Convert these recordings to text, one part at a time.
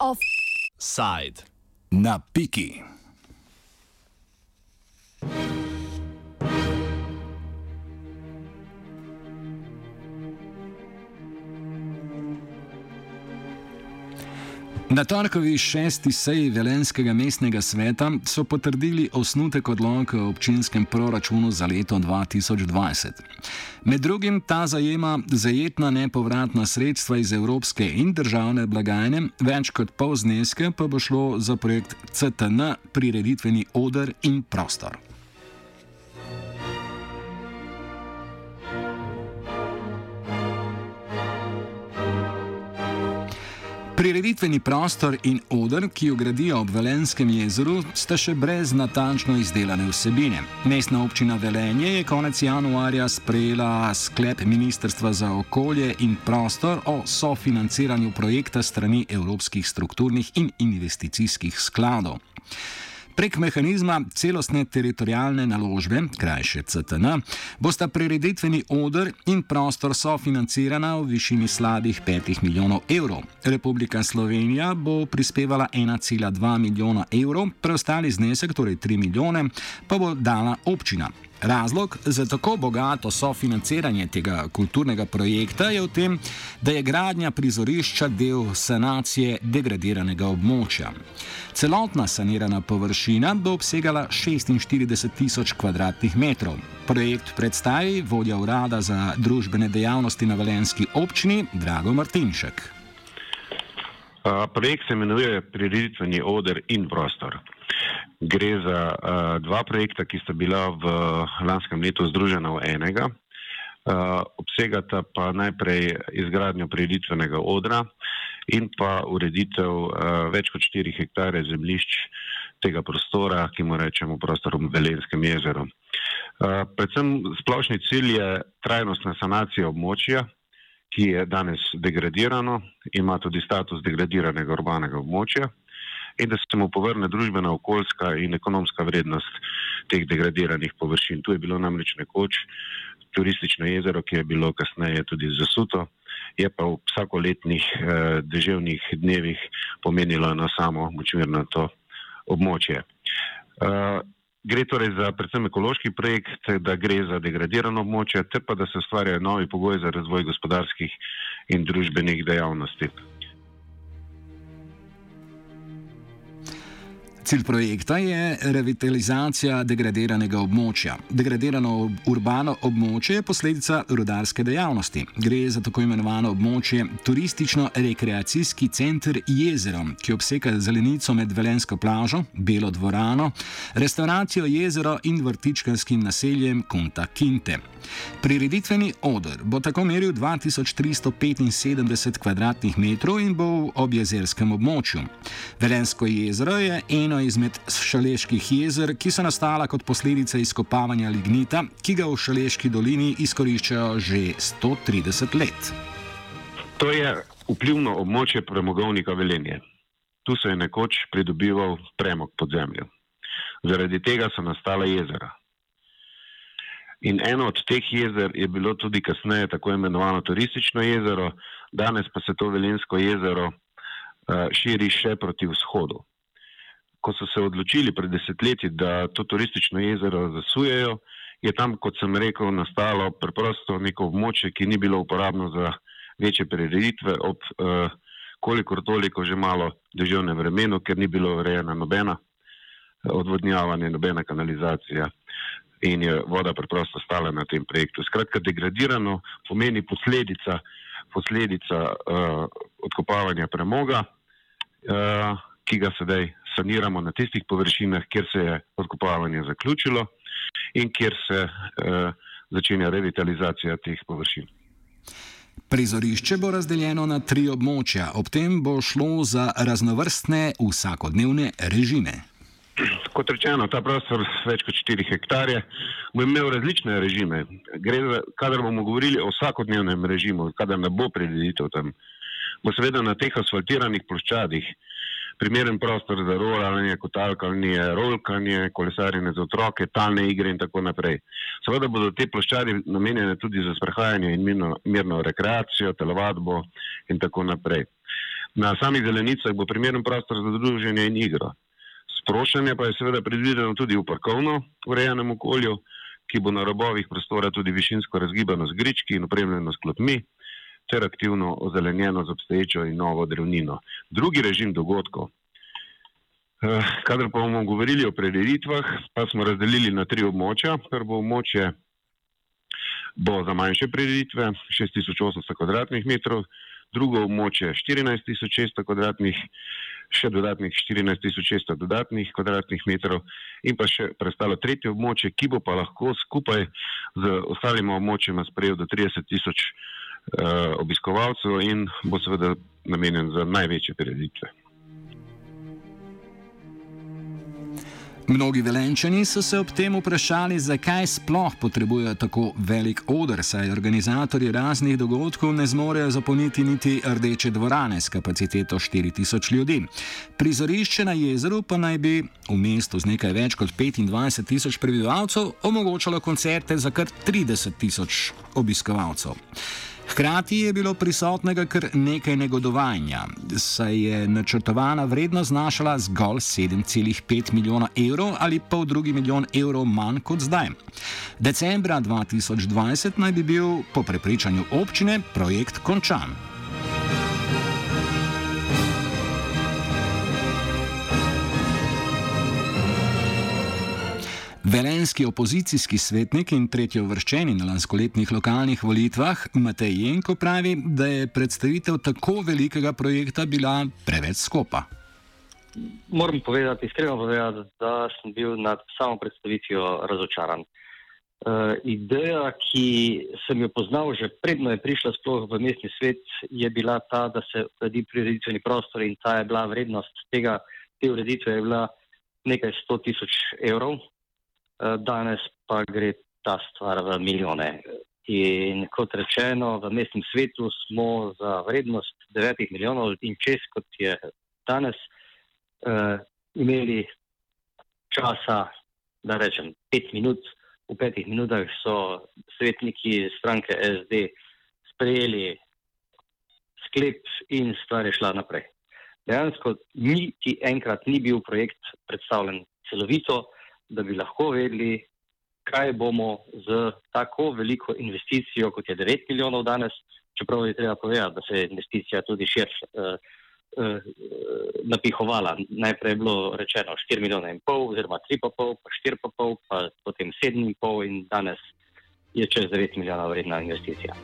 Offside. Na piki. Na torkovi šesti seji Velenskega mestnega sveta so potrdili osnutek odloka o občinskem proračunu za leto 2020. Med drugim ta zajema zajetna nepovratna sredstva iz evropske in državne blagajne, več kot pol zneske pa bo šlo za projekt CTN, prireditveni odr in prostor. Prireditveni prostor in odr, ki jo gradijo ob Velenskem jezeru, sta še brez natančno izdelane vsebine. Mestna občina Velenje je konec januarja sprejela sklep Ministrstva za okolje in prostor o sofinanciranju projekta strani evropskih strukturnih in investicijskih skladov. Prek mehanizma celostne teritorijalne naložbe, krajše CTN, bosta prireditveni odr in prostor sofinancirana v višini slabih 5 milijonov evrov. Republika Slovenija bo prispevala 1,2 milijona evrov, preostali znesek, torej 3 milijone, pa bo dala občina. Razlog za tako bogato sofinanciranje tega kulturnega projekta je v tem, da je gradnja prizorišča del sanacije degradiranega območja. Celotna sanirana površina bo obsegala 46 tisoč km2. Projekt predstavi vodja urada za družbene dejavnosti na Valenski občini Drago Martinšek. Projekt se imenuje Prireditveni oder in prostor. Gre za uh, dva projekta, ki sta bila v lanskem letu združena v enega. Uh, obsegata pa najprej izgradnjo prireditvenega odra in pa ureditev uh, več kot 4 hektare zemljišč tega prostora, ki mu rečemo prostor v Velenskem jezeru. Uh, predvsem splošni cilj je trajnostna sanacija območja, ki je danes degradirano, ima tudi status degradiranega urbanega območja in da se mu povrne družbena, okoljska in ekonomska vrednost teh degradiranih površin. Tu je bilo namreč nekoč turistično jezero, ki je bilo kasneje tudi zasuto, je pa v vsakoletnih eh, deževnih dnevih pomenilo eno samo močvirno to območje. Eh, gre torej za predvsem ekološki projekt, da gre za degradirano območje, te pa da se ustvarjajo novi pogoji za razvoj gospodarskih in družbenih dejavnosti. Cilj projekta je revitalizacija degradiranega območja. Degradirano urbano območje je posledica rudarske dejavnosti. Gre za tako imenovano območje turistično-rekreacijski center jezero, ki obseka zelenico med Velensko plažo, Belo dvorano, restauracijo jezero in vrtičkarskim naseljem Kunta Kinte. Prireditveni odr bo tako meril 2375 km2 in bo v objezerskem območju. Velensko jezero je eno izmed šaleških jezer, ki so nastala kot posledica izkopavanja lignita, ki ga v Šaleški dolini izkoriščajo že 130 let. To je vplivno območje premogovnika Velenje. Tu se je nekoč pridobival premog pod zemljo. Zaradi tega so nastala jezera. In eno od teh jezer je bilo tudi kasneje tako imenovano turistično jezero, danes pa se to Velensko jezero uh, širi še proti vzhodu. Ko so se odločili pred desetletji, da to turistično jezero zasujejo, je tam, kot sem rekel, nastalo preprosto neko območje, ki ni bilo uporabno za večje prireditve, ob uh, kolikor toliko že malo deževnem vremenu, ker ni bilo urejena nobena odvodnjavanje, nobena kanalizacija in je voda preprosto stala na tem projektu. Skratka, degradirano pomeni posledica, posledica uh, odkopavanja premoga, uh, ki ga sedaj saniramo na tistih površinah, kjer se je odkopavanje zaključilo in kjer se uh, začenja revitalizacija teh površin. Prizorišče bo razdeljeno na tri območja, ob tem bo šlo za raznovrstne vsakodnevne režime kot rečeno, ta prostor več kot 4 hektarje bo imel različne režime. Za, kadar bomo govorili o vsakodnevnem režimu, kadar ne bo predviditev tam, bo seveda na teh asfaltiranih ploščadih primeren prostor za rolanje, kotalkanje, rolkanje, kolesarjenje za otroke, talne igre in tako naprej. Seveda bodo te ploščadi namenjene tudi za sprehajanje in mirno, mirno rekreacijo, telovadbo in tako naprej. Na samih zelenicah bo primeren prostor za druženje in igro. Sprošanje pa je seveda predvideno tudi v parkovno urejenem okolju, ki bo na robovih prostora tudi višinsko razgibano z grički in opremljeno s klopmi ter aktivno ozelenjeno z obstoječo in novo drevnino. Drugi režim dogodkov. Eh, kadar pa bomo govorili o predelitvah, pa smo razdelili na tri območja. Prvo območje bo za manjše predelitve 6800 km2, drugo območje 14600 km2, še dodatnih 14600 dodatnih kvadratnih metrov in pa še prestalo tretje območje, ki bo pa lahko skupaj z ostalima območjima sprejel do 30 tisoč uh, obiskovalcev in bo seveda namenjen za največje prireditve. Mnogi velenčani so se ob tem vprašali, zakaj sploh potrebujejo tako velik odr, saj organizatorji raznih dogodkov ne zmorejo zapolniti niti rdeče dvorane s kapaciteto 4000 ljudi. Prizorišče na jezeru pa naj bi v mestu z nekaj več kot 25 tisoč prebivalcev omogočalo koncerte za kar 30 tisoč obiskovalcev. Hkrati je bilo prisotnega kar nekaj negodovanja, saj je načrtovana vrednost znašala zgolj 7,5 milijona evrov ali pa v drugi milijon evrov manj kot zdaj. Decembra 2020 naj bi bil po prepričanju občine projekt končan. Velenski opozicijski svetnik in tretji uvrščeni na lanskoletnih lokalnih volitvah Matej Jenko pravi, da je predstavitev tako velikega projekta bila preveč skopa. Moram povedati, iskreno povedati, da sem bil nad samo predstavitvijo razočaran. Uh, ideja, ki sem jo poznal že predno je prišla sploh v mestni svet, je bila ta, da se uredi prireditveni prostor in ta je bila vrednost tega, te ureditve je bila nekaj sto tisoč evrov, danes pa gre ta stvar v milijone. In kot rečeno, v mestnem svetu smo za vrednost 9 milijonov in čez, kot je danes, uh, imeli časa, da rečem, 5 minut. V petih minutah so svetniki stranke SD sprejeli sklep in stvar je šla naprej. Dejansko niti enkrat ni bil projekt predstavljen celovito da bi lahko vedeli, kaj bomo z tako veliko investicijo, kot je 9 milijonov danes, čeprav je treba povedati, da se je investicija tudi širše uh, uh, napihovala. Najprej je bilo rečeno 4 milijone in pol, oziroma 3,5, pa 4,5, pa potem 7,5 in danes je čez 9 milijonov vredna investicija.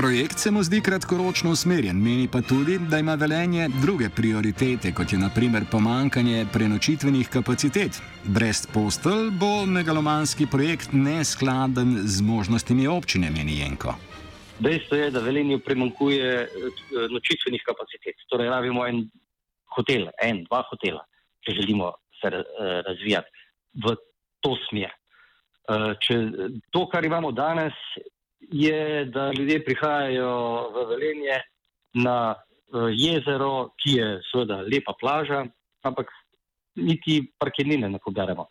Projekt se mu zdi kratkoročno usmerjen, meni pa tudi, da ima velenje druge prioritete, kot je naprimer pomankanje prenočitvenih kapacitet. Brez postelj bo megalomanski projekt neskladen z možnostmi občine, meni Jenko. Dejstvo je, da velenju primankuje eh, nočitvenih kapacitet. Torej, rabimo en hotel, en, dva hotela, če želimo se eh, razvijati v to smer. Eh, če to, kar imamo danes, je, da ljudje prihajajo v Velenje na jezero, ki je seveda lepa plaža, ampak niti parkirnine ne poberemo.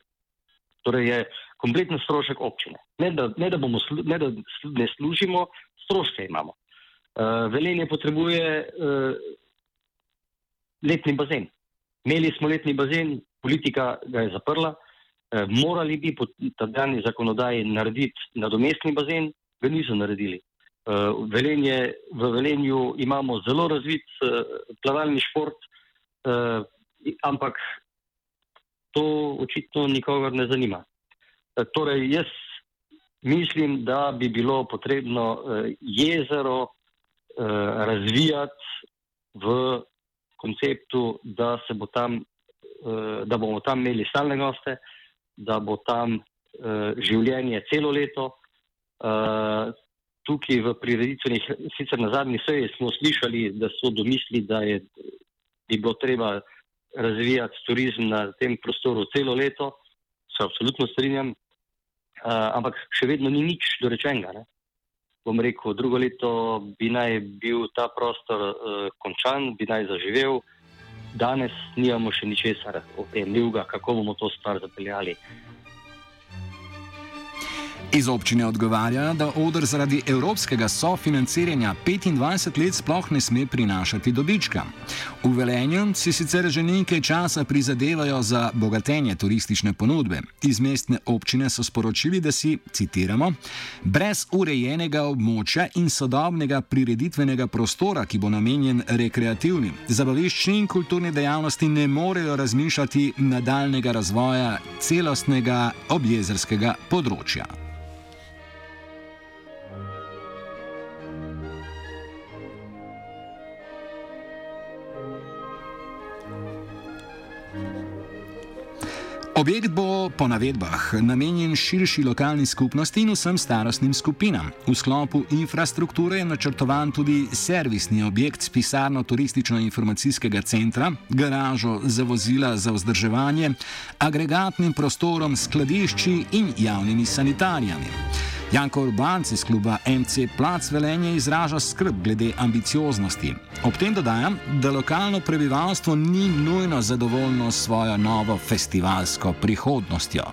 Torej je kompletno strošek občine. Ne da, ne da, bomo, ne, da ne služimo, stroške imamo. Uh, Velenje potrebuje uh, letni bazen. Imeli smo letni bazen, politika ga je zaprla. Uh, morali bi po tedajni zakonodaji narediti nadomestni bazen, ga niso naredili. Uh, Velenje, v Velenju imamo zelo razvit uh, plavalni šport, uh, ampak to očitno nikogar ne zanima. Uh, torej, jaz mislim, da bi bilo potrebno uh, jezero uh, razvijati v konceptu, da, bo tam, uh, da bomo tam imeli stalne goste, da bo tam uh, življenje celo leto. Uh, tukaj v prireditvenih, sicer na zadnji seji smo slišali, da so domisli, da je, bi bilo treba razvijati turizem na tem prostoru celo leto, se absolutno strinjam, uh, ampak še vedno ni nič dorečenega. Ne? bom rekel, drugo leto bi naj bil ta prostor uh, končan, bi naj zaživel. Danes nimamo še ničesar o tem, kako bomo to stvar zapeljali. Iz občine odgovarja, da odr zaradi evropskega sofinanciranja 25 let sploh ne sme prinašati dobička. V Velenju si sicer že nekaj časa prizadevajo za bogatenje turistične ponudbe. Iz mestne občine so sporočili, da si, citiramo, brez urejenega območja in sodobnega prireditvenega prostora, ki bo namenjen rekreativni, zabaviščni in kulturni dejavnosti, ne morejo razmišljati nadaljnega razvoja celostnega objezerskega področja. Objekt bo po navedbah namenjen širši lokalni skupnosti in vsem starostnim skupinam. V sklopu infrastrukture je načrtovan tudi servisni objekt s pisarno turistično-informacijskega centra, garažo za vozila za vzdrževanje, agregatnim prostorom, skladišči in javnimi sanitarijami. Janko Urbanc iz kluba MC Plac Velenje izraža skrb glede ambicioznosti. Ob tem dodajam, da lokalno prebivalstvo ni nujno zadovoljno s svojo novo festivalsko prihodnostjo.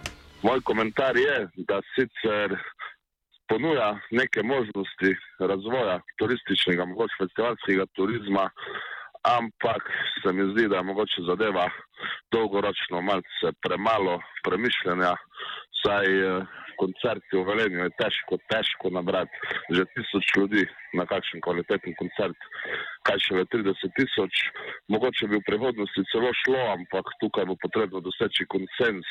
Moj komentar je, da sicer ponuja neke možnosti razvoja turističnega, mogoče festivalskega turizma, ampak se mi zdi, da je mogoče zadeva dolgoročno malce premalo premišljanja, saj eh, koncerti v Velenju je težko, težko nabrati. Že tisoč ljudi na kakšen kvaliteten koncert, kaj še le 30 tisoč. Mogoče bi v prihodnosti celo šlo, ampak tukaj bo potrebno doseči konsens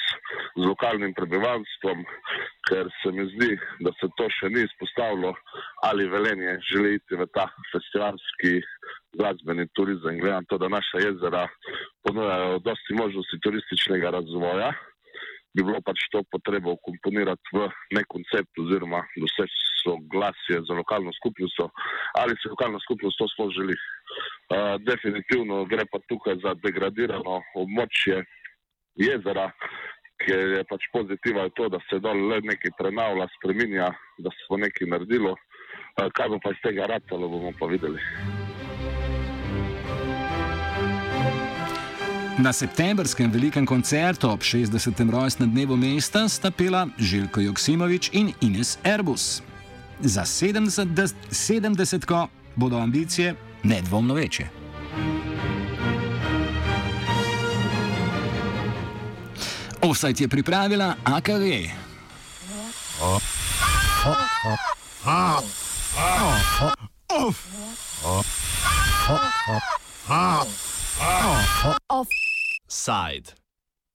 z lokalnim prebivalstvom, ker se mi zdi, da se to še ni izpostavilo, ali Velenje želi iti v ta festivalski glasbeni turizem. Gledam to, da naša jezera ponujajo dosti možnosti turističnega razvoja bi bilo pač to potrebo komponirati v nek koncept oziroma doseči soglasje za lokalno skupnost, ali se lokalna skupnost to sploh želi. Uh, definitivno gre pa tukaj za degradirano območje jezera, ker je pač pozitiva to, da se dol le nekaj prenavlja, spreminja, da se bo nekaj naredilo. Uh, kaj bo pa iz tega ratalo, bomo pa videli. Na septembrskem velikem koncertu ob 60. rojstnem dnevu mesta sta pela Željko Joksimovič in Ines Airbus. Za 70, 70 bodo ambicije nedvomno večje. Offside je pripravila AKV. side.